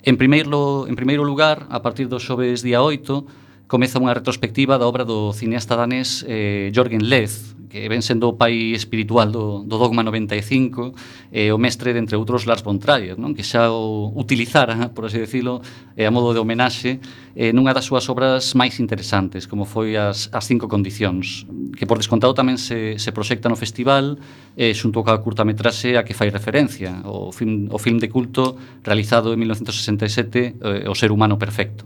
En primeiro, en primeiro lugar, a partir do xoves día 8, comeza unha retrospectiva da obra do cineasta danés eh, Jorgen Leth, que ven sendo o pai espiritual do, do Dogma 95 e eh, o mestre, de, entre outros, Lars von Trier, non? que xa o utilizara, por así decirlo, eh, a modo de homenaxe eh, nunha das súas obras máis interesantes, como foi as, as cinco condicións, que por descontado tamén se, se proxecta no festival eh, xunto ca curtametraxe a que fai referencia, o film, o film de culto realizado en 1967, eh, O ser humano perfecto.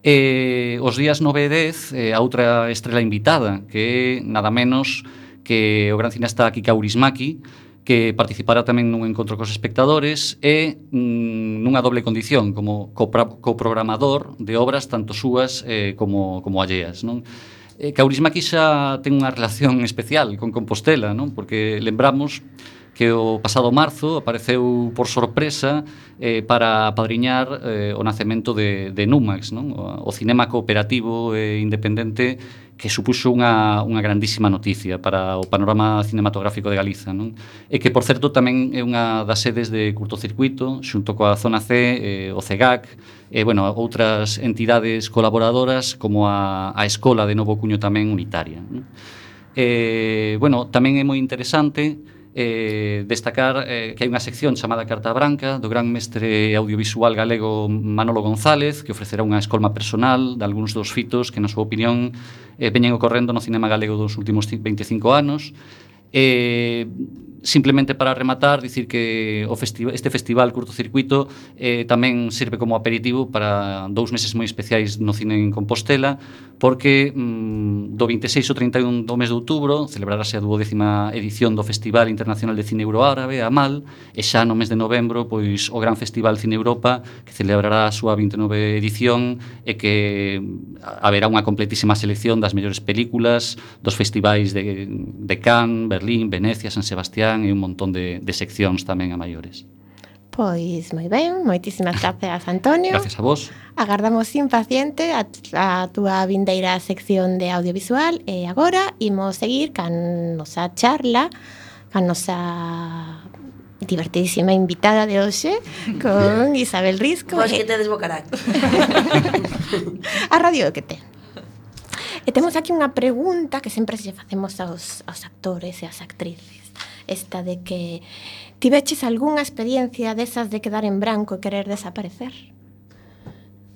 E os días 9 e 10, eh, a outra estrela invitada, que é nada menos que o gran cineasta Kika Urismaki, que participará tamén nun encontro cos espectadores e mm, nunha doble condición como coprogramador de obras tanto súas eh, como, como alleas. Non? Eh, Kaurismaki xa ten unha relación especial con Compostela, non? porque lembramos que o pasado marzo apareceu por sorpresa eh, para apadriñar eh, o nacemento de, de Numax, non? o cinema cooperativo e independente que supuxo unha, unha grandísima noticia para o panorama cinematográfico de Galiza. Non? E que, por certo, tamén é unha das sedes de curtocircuito, xunto coa Zona C, eh, o CEGAC, e, bueno, outras entidades colaboradoras como a, a Escola de Novo Cuño tamén unitaria. Non? Eh, bueno, tamén é moi interesante eh, destacar eh, que hai unha sección chamada Carta Branca do gran mestre audiovisual galego Manolo González que ofrecerá unha escolma personal de algúns dos fitos que na súa opinión eh, veñen ocorrendo no cinema galego dos últimos 25 anos. Eh, simplemente para rematar, dicir que o festi este festival curtocircuito eh, tamén sirve como aperitivo para dous meses moi especiais no cine en Compostela, porque mm, do 26 ao 31 do mes de outubro celebrarase a 12ª edición do Festival Internacional de Cine Euroárabe, AMAL, e xa no mes de novembro pois o Gran Festival Cine Europa, que celebrará a súa 29 edición e que mm, haberá unha completísima selección das mellores películas dos festivais de, de Cannes, Berlín, Venecia, San Sebastián, Instagram e un montón de, de seccións tamén a maiores. Pois moi ben, moitísimas gracias Antonio. Gracias a vos. Agardamos impaciente a, a túa vindeira sección de audiovisual e agora imos seguir can nosa charla, can nosa divertidísima invitada de hoxe con Isabel Risco. Pois que te desbocarán. a radio que te. E temos aquí unha pregunta que sempre se facemos aos, aos actores e ás actrices esta de que tiveches algunha experiencia desas de quedar en branco e querer desaparecer?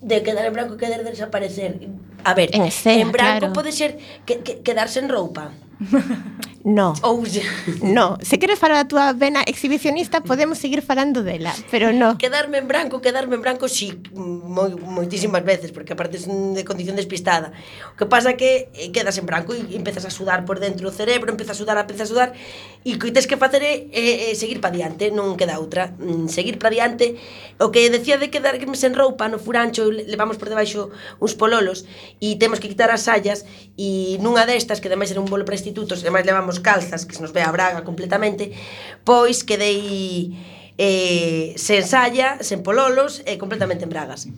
De quedar en branco e querer desaparecer. A ver, en, escena, en branco claro. pode ser que, que, quedarse en roupa. No. Oh, no, se queres falar da túa vena exhibicionista, podemos seguir falando dela, pero no. Quedarme en branco, quedarme en branco, si, sí, moi, moitísimas veces, porque aparte es de condición despistada. O que pasa que eh, quedas en branco e empezas a sudar por dentro o cerebro, empezas a sudar, empezas a sudar, e que tes que facer é eh, eh, seguir pa diante, non queda outra. Mm, seguir pa diante, o que decía de quedarme sen roupa no furancho, levamos por debaixo uns pololos, e temos que quitar as sallas, e nunha destas, que ademais era un bolo para institutos, e máis levamos calzas, que se nos ve a braga completamente, pois quedei eh, sen saia, sen pololos e completamente en bragas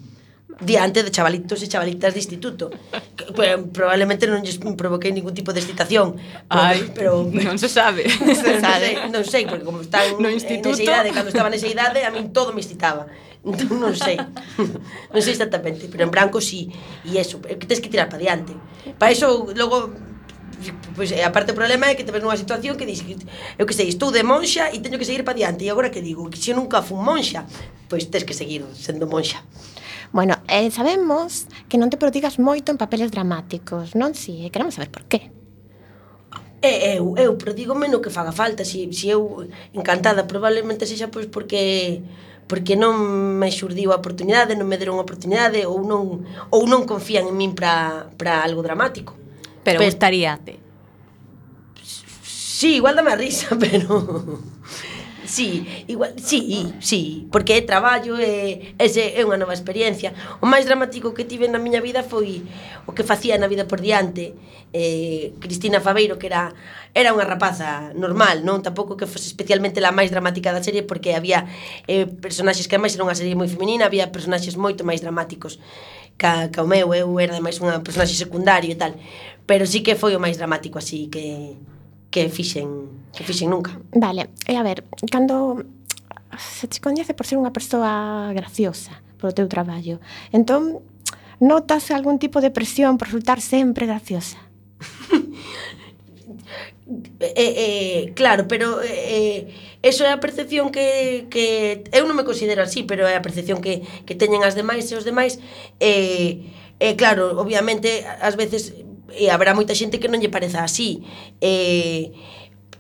diante de chavalitos e chavalitas de instituto. Que, probablemente non lles provoquei ningún tipo de excitación. Pero, Ai, pero, non se sabe. Non se sabe. Non sei, porque como están no instituto... nesa idade, cando estaba nesa idade, a min todo me excitaba. Entón, non sei. non sei exactamente, pero en branco sí. E eso, que tens que tirar para diante. Para eso, logo, pois, e aparte o problema é que te ves nunha situación que dis, eu que sei, estou de monxa e teño que seguir para diante. E agora que digo, que se nunca fun monxa, pois tes que seguir sendo monxa. Bueno, eh, sabemos que non te prodigas moito en papeles dramáticos, non si? E queremos saber por qué. E eu, eu prodígome no que faga falta, si, si eu encantada, probablemente sexa pois porque porque non me xurdiu a oportunidade, non me deron a oportunidade ou non ou non confían en min para para algo dramático. Pero, pero gustaríate. Sí, igual dame a risa, pero... Sí, igual, sí, sí, porque é traballo, e ese é unha nova experiencia. O máis dramático que tive na miña vida foi o que facía na vida por diante. Eh, Cristina Faveiro, que era era unha rapaza normal, non tampouco que fose especialmente la máis dramática da serie porque había eh, personaxes que máis era unha serie moi feminina, había personaxes moito máis dramáticos ca, ca o meu, eu era máis unha personaxe secundario e tal, pero sí que foi o máis dramático así que que fixen que fixen nunca. Vale, e a ver, cando se te coñece por ser unha persoa graciosa polo teu traballo, entón notas algún tipo de presión por resultar sempre graciosa? eh, eh, claro, pero eh, eso é a percepción que, que eu non me considero así, pero é a percepción que, que teñen as demais e os demais e, e claro, obviamente ás veces e habrá moita xente que non lle pareza así. E,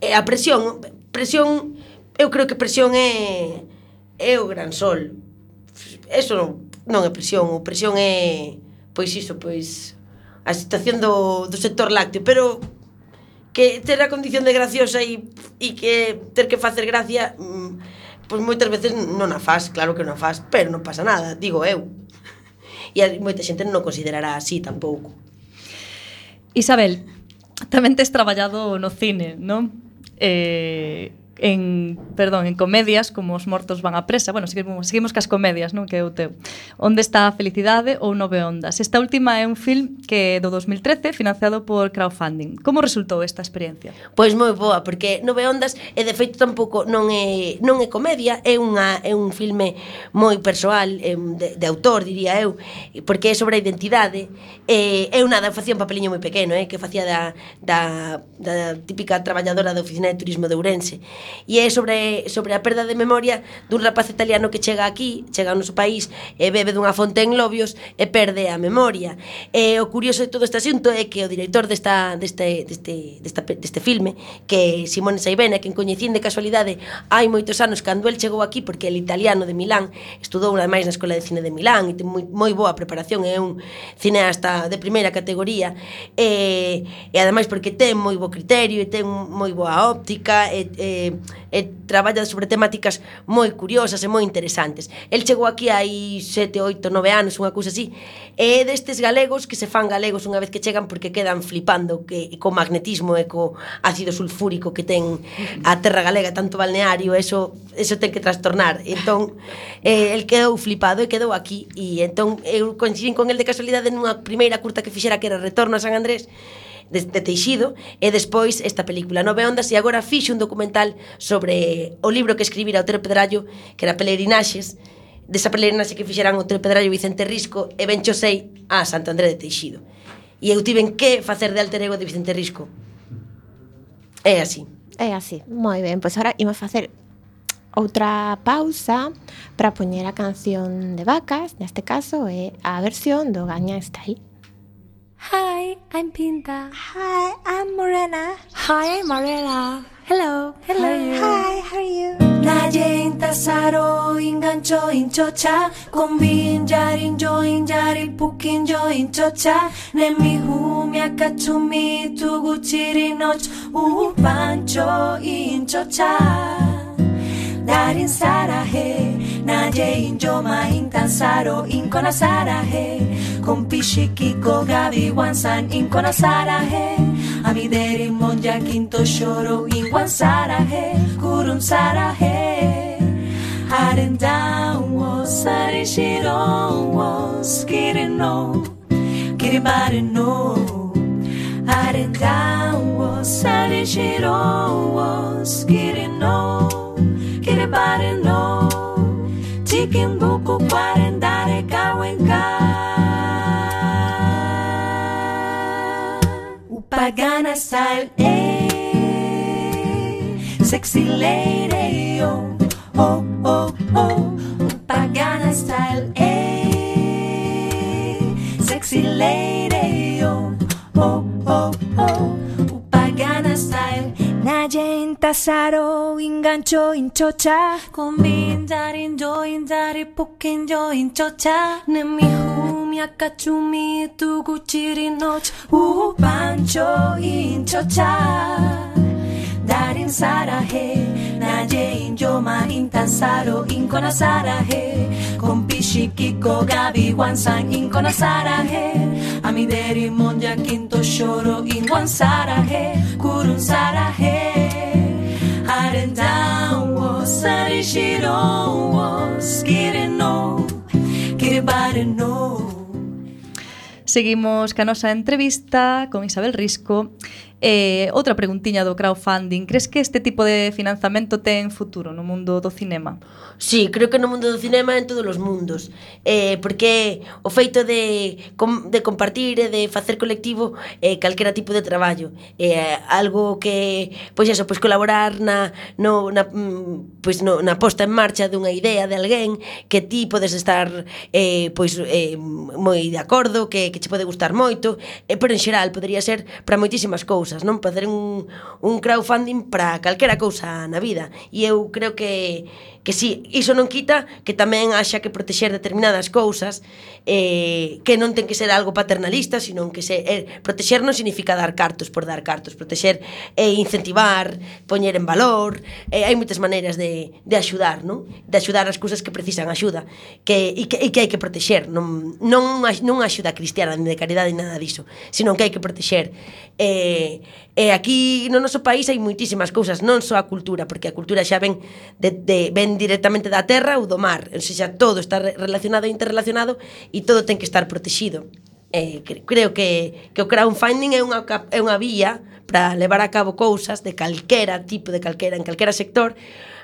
e a presión presión, eu creo que presión é é o gran sol. Eso non, non é presión o presión é pois iso, pois a situación do, do sector lácteo pero que ter a condición de graciosa e, e que ter que facer gracia pois moitas veces non a faz, claro que non a faz, pero non pasa nada, digo eu. E moita xente non o considerará así tampouco. Isabel, tamén tes traballado no cine, non? Eh, en, perdón, en comedias como Os mortos van a presa, bueno, seguimos, seguimos cas comedias, non, que é o teu. Onde está a felicidade ou Nove ondas. Esta última é un film que do 2013 financiado por crowdfunding. Como resultou esta experiencia? Pois moi boa, porque Nove ondas e de feito tampouco non é non é comedia, é unha é un filme moi persoal, é un de, de autor, diría eu, porque é sobre a identidade, e eu nada facía un papeliño moi pequeno, eh, que facía da da da típica traballadora da oficina de turismo de Ourense e é sobre, sobre a perda de memoria dun rapaz italiano que chega aquí, chega ao noso país e bebe dunha fonte en Lobios e perde a memoria. E o curioso de todo este asunto é que o director desta, deste, deste, desta, deste filme, que é Simone Saibena, que en coñecín de casualidade hai moitos anos cando el chegou aquí, porque el italiano de Milán estudou ademais na Escola de Cine de Milán e ten moi, moi boa preparación, é un cineasta de primeira categoría e, e ademais porque ten moi bo criterio e ten moi boa óptica e, e e traballa sobre temáticas moi curiosas e moi interesantes. El chegou aquí hai sete, oito, nove anos, unha cousa así, e é destes galegos que se fan galegos unha vez que chegan porque quedan flipando que, co magnetismo e co ácido sulfúrico que ten a terra galega, tanto balneario, eso, eso ten que trastornar. Entón, eh, el quedou flipado e quedou aquí, e entón eu coincidín con el de casualidade nunha primeira curta que fixera que era Retorno a San Andrés, de, de Teixido e despois esta película Nove Ondas e agora fixe un documental sobre o libro que escribira Otero Pedrallo que era Pelerinaxes. Desa pelerinaxe que fixeran Otero Pedrallo Pedrallo Vicente Risco e Ben Sei a Santo André de Teixido. E eu tiven que facer de alter ego de Vicente Risco. É así. É así, moi ben, pois agora imos facer outra pausa para poñer a canción de Vacas, neste caso é a versión do Gaña Style. Hi, I'm Pinta. Hi, I'm Morena. Hi, I'm Morena. Hello. Hello. Hi, how are you? Naye intasaro ingancho inchocha Kombinjar injo injari pukinjo inchocha Nemi humi akachumi tuguchiri noch Upancho inchocha Darin sarahe Naye injoma intansaro inkona sarahe Kompishi kiko gabi wansan inkona sarahe Amideri monja quinto shoro inwan sarahe Kurun sarahe Haren down was sare shiro was kirino Kiribari no. Haren down was shiro was kirino Kiribari no. Chicken buku kwarendare kawenka Upagana style, eh Sexy lady, oh, oh, oh, oh Upagana style, eh Sexy lady, Najen tasaro ingancho inchocha Kombin darin join dari pukin chocha. inchocha Nemi humia kachumi tu guchiri noch U pancho inchocha Darin sarahe Naje injo ma intansaro inkona he Kompishi kiko gabi wansan inkona Amideri monja kinto shoro inkon sarahe Kurun sarahe and down was entrevista con Isabel Risco. Eh, outra preguntiña do crowdfunding, crees que este tipo de financiamento ten futuro no mundo do cinema? Sí, creo que no mundo do cinema en todos os mundos. Eh, porque o feito de com, de compartir e de facer colectivo eh calquera tipo de traballo, eh algo que pois eso, pois colaborar na no na mm, pois no, na posta en marcha dunha idea de alguén que ti podes estar eh pois eh moi de acordo, que que che pode gustar moito, eh, pero en xeral podería ser para moitísimas cousas cousas, non? Facer un, un crowdfunding para calquera cousa na vida. E eu creo que que si iso non quita que tamén haxa que protexer determinadas cousas eh, que non ten que ser algo paternalista sino que se, eh, protexer non significa dar cartos por dar cartos protexer é eh, incentivar poñer en valor eh, hai moitas maneiras de, de axudar non? de axudar as cousas que precisan axuda que, e, que, e que hai que protexer non, non, non axuda cristiana de caridade nada diso sino que hai que protexer eh, e eh, aquí no noso país hai moitísimas cousas non só a cultura porque a cultura xa ven de, de ven directamente da terra ou do mar, ou seja, todo está relacionado e interrelacionado e todo ten que estar protegido. Eh, creo que, que o crowdfunding é unha, é unha vía para levar a cabo cousas de calquera tipo, de calquera, en calquera sector,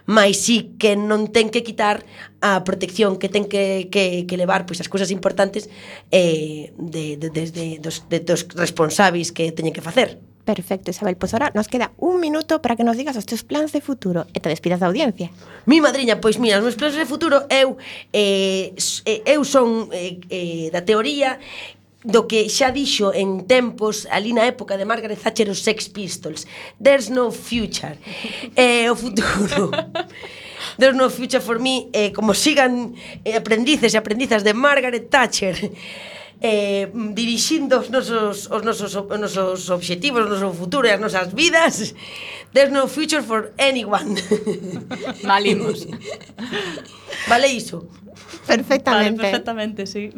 mas sí que non ten que quitar a protección que ten que, que, que levar pois as cousas importantes eh, de, de, desde dos, de, dos responsáveis que teñen que facer. Perfecto, Isabel. Pois ahora nos queda un minuto para que nos digas os teus plans de futuro e te despidas da audiencia. Mi madriña, pois mira, os meus plans de futuro eu eh, eh, eu son eh, eh, da teoría do que xa dixo en tempos ali na época de Margaret Thatcher os Sex Pistols There's no future eh, o futuro There's no future for me eh, como sigan eh, aprendices e aprendizas de Margaret Thatcher eh, dirixindo os nosos, os nosos, os nosos obxectivos, o noso futuro e as nosas vidas. There's no future for anyone. Malimos. Vale iso? Perfectamente. Vale, perfectamente, sí.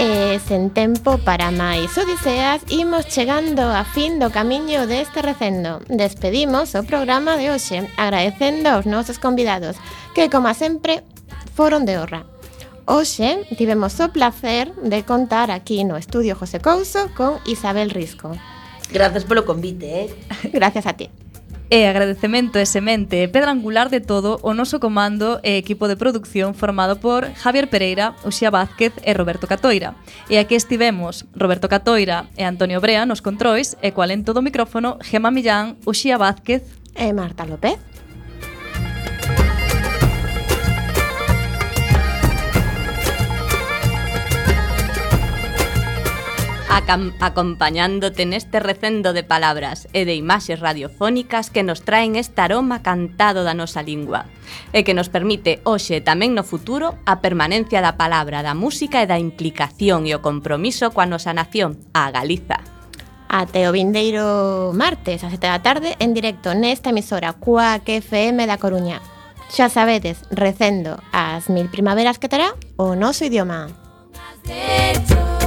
E sen tempo para máis odiseas imos chegando a fin do camiño deste recendo. Despedimos o programa de hoxe agradecendo aos nosos convidados que, como sempre, foron de honra. Hoxe tivemos o placer de contar aquí no Estudio José Couso con Isabel Risco. Gracias polo convite, eh? Gracias a ti. E agradecemento e semente e pedra angular de todo o noso comando e equipo de producción formado por Javier Pereira, Uxía Vázquez e Roberto Catoira. E aquí estivemos Roberto Catoira e Antonio Brea nos controis e cual en todo o micrófono Gema Millán, Uxía Vázquez e Marta López. acompañándote neste recendo de palabras e de imaxes radiofónicas que nos traen este aroma cantado da nosa lingua e que nos permite hoxe e tamén no futuro a permanencia da palabra, da música e da implicación e o compromiso coa nosa nación, a Galiza. Até o vindeiro martes a 7 da tarde en directo nesta emisora Cuac FM da Coruña. Xa sabedes, recendo as mil primaveras que terá o noso idioma. hecho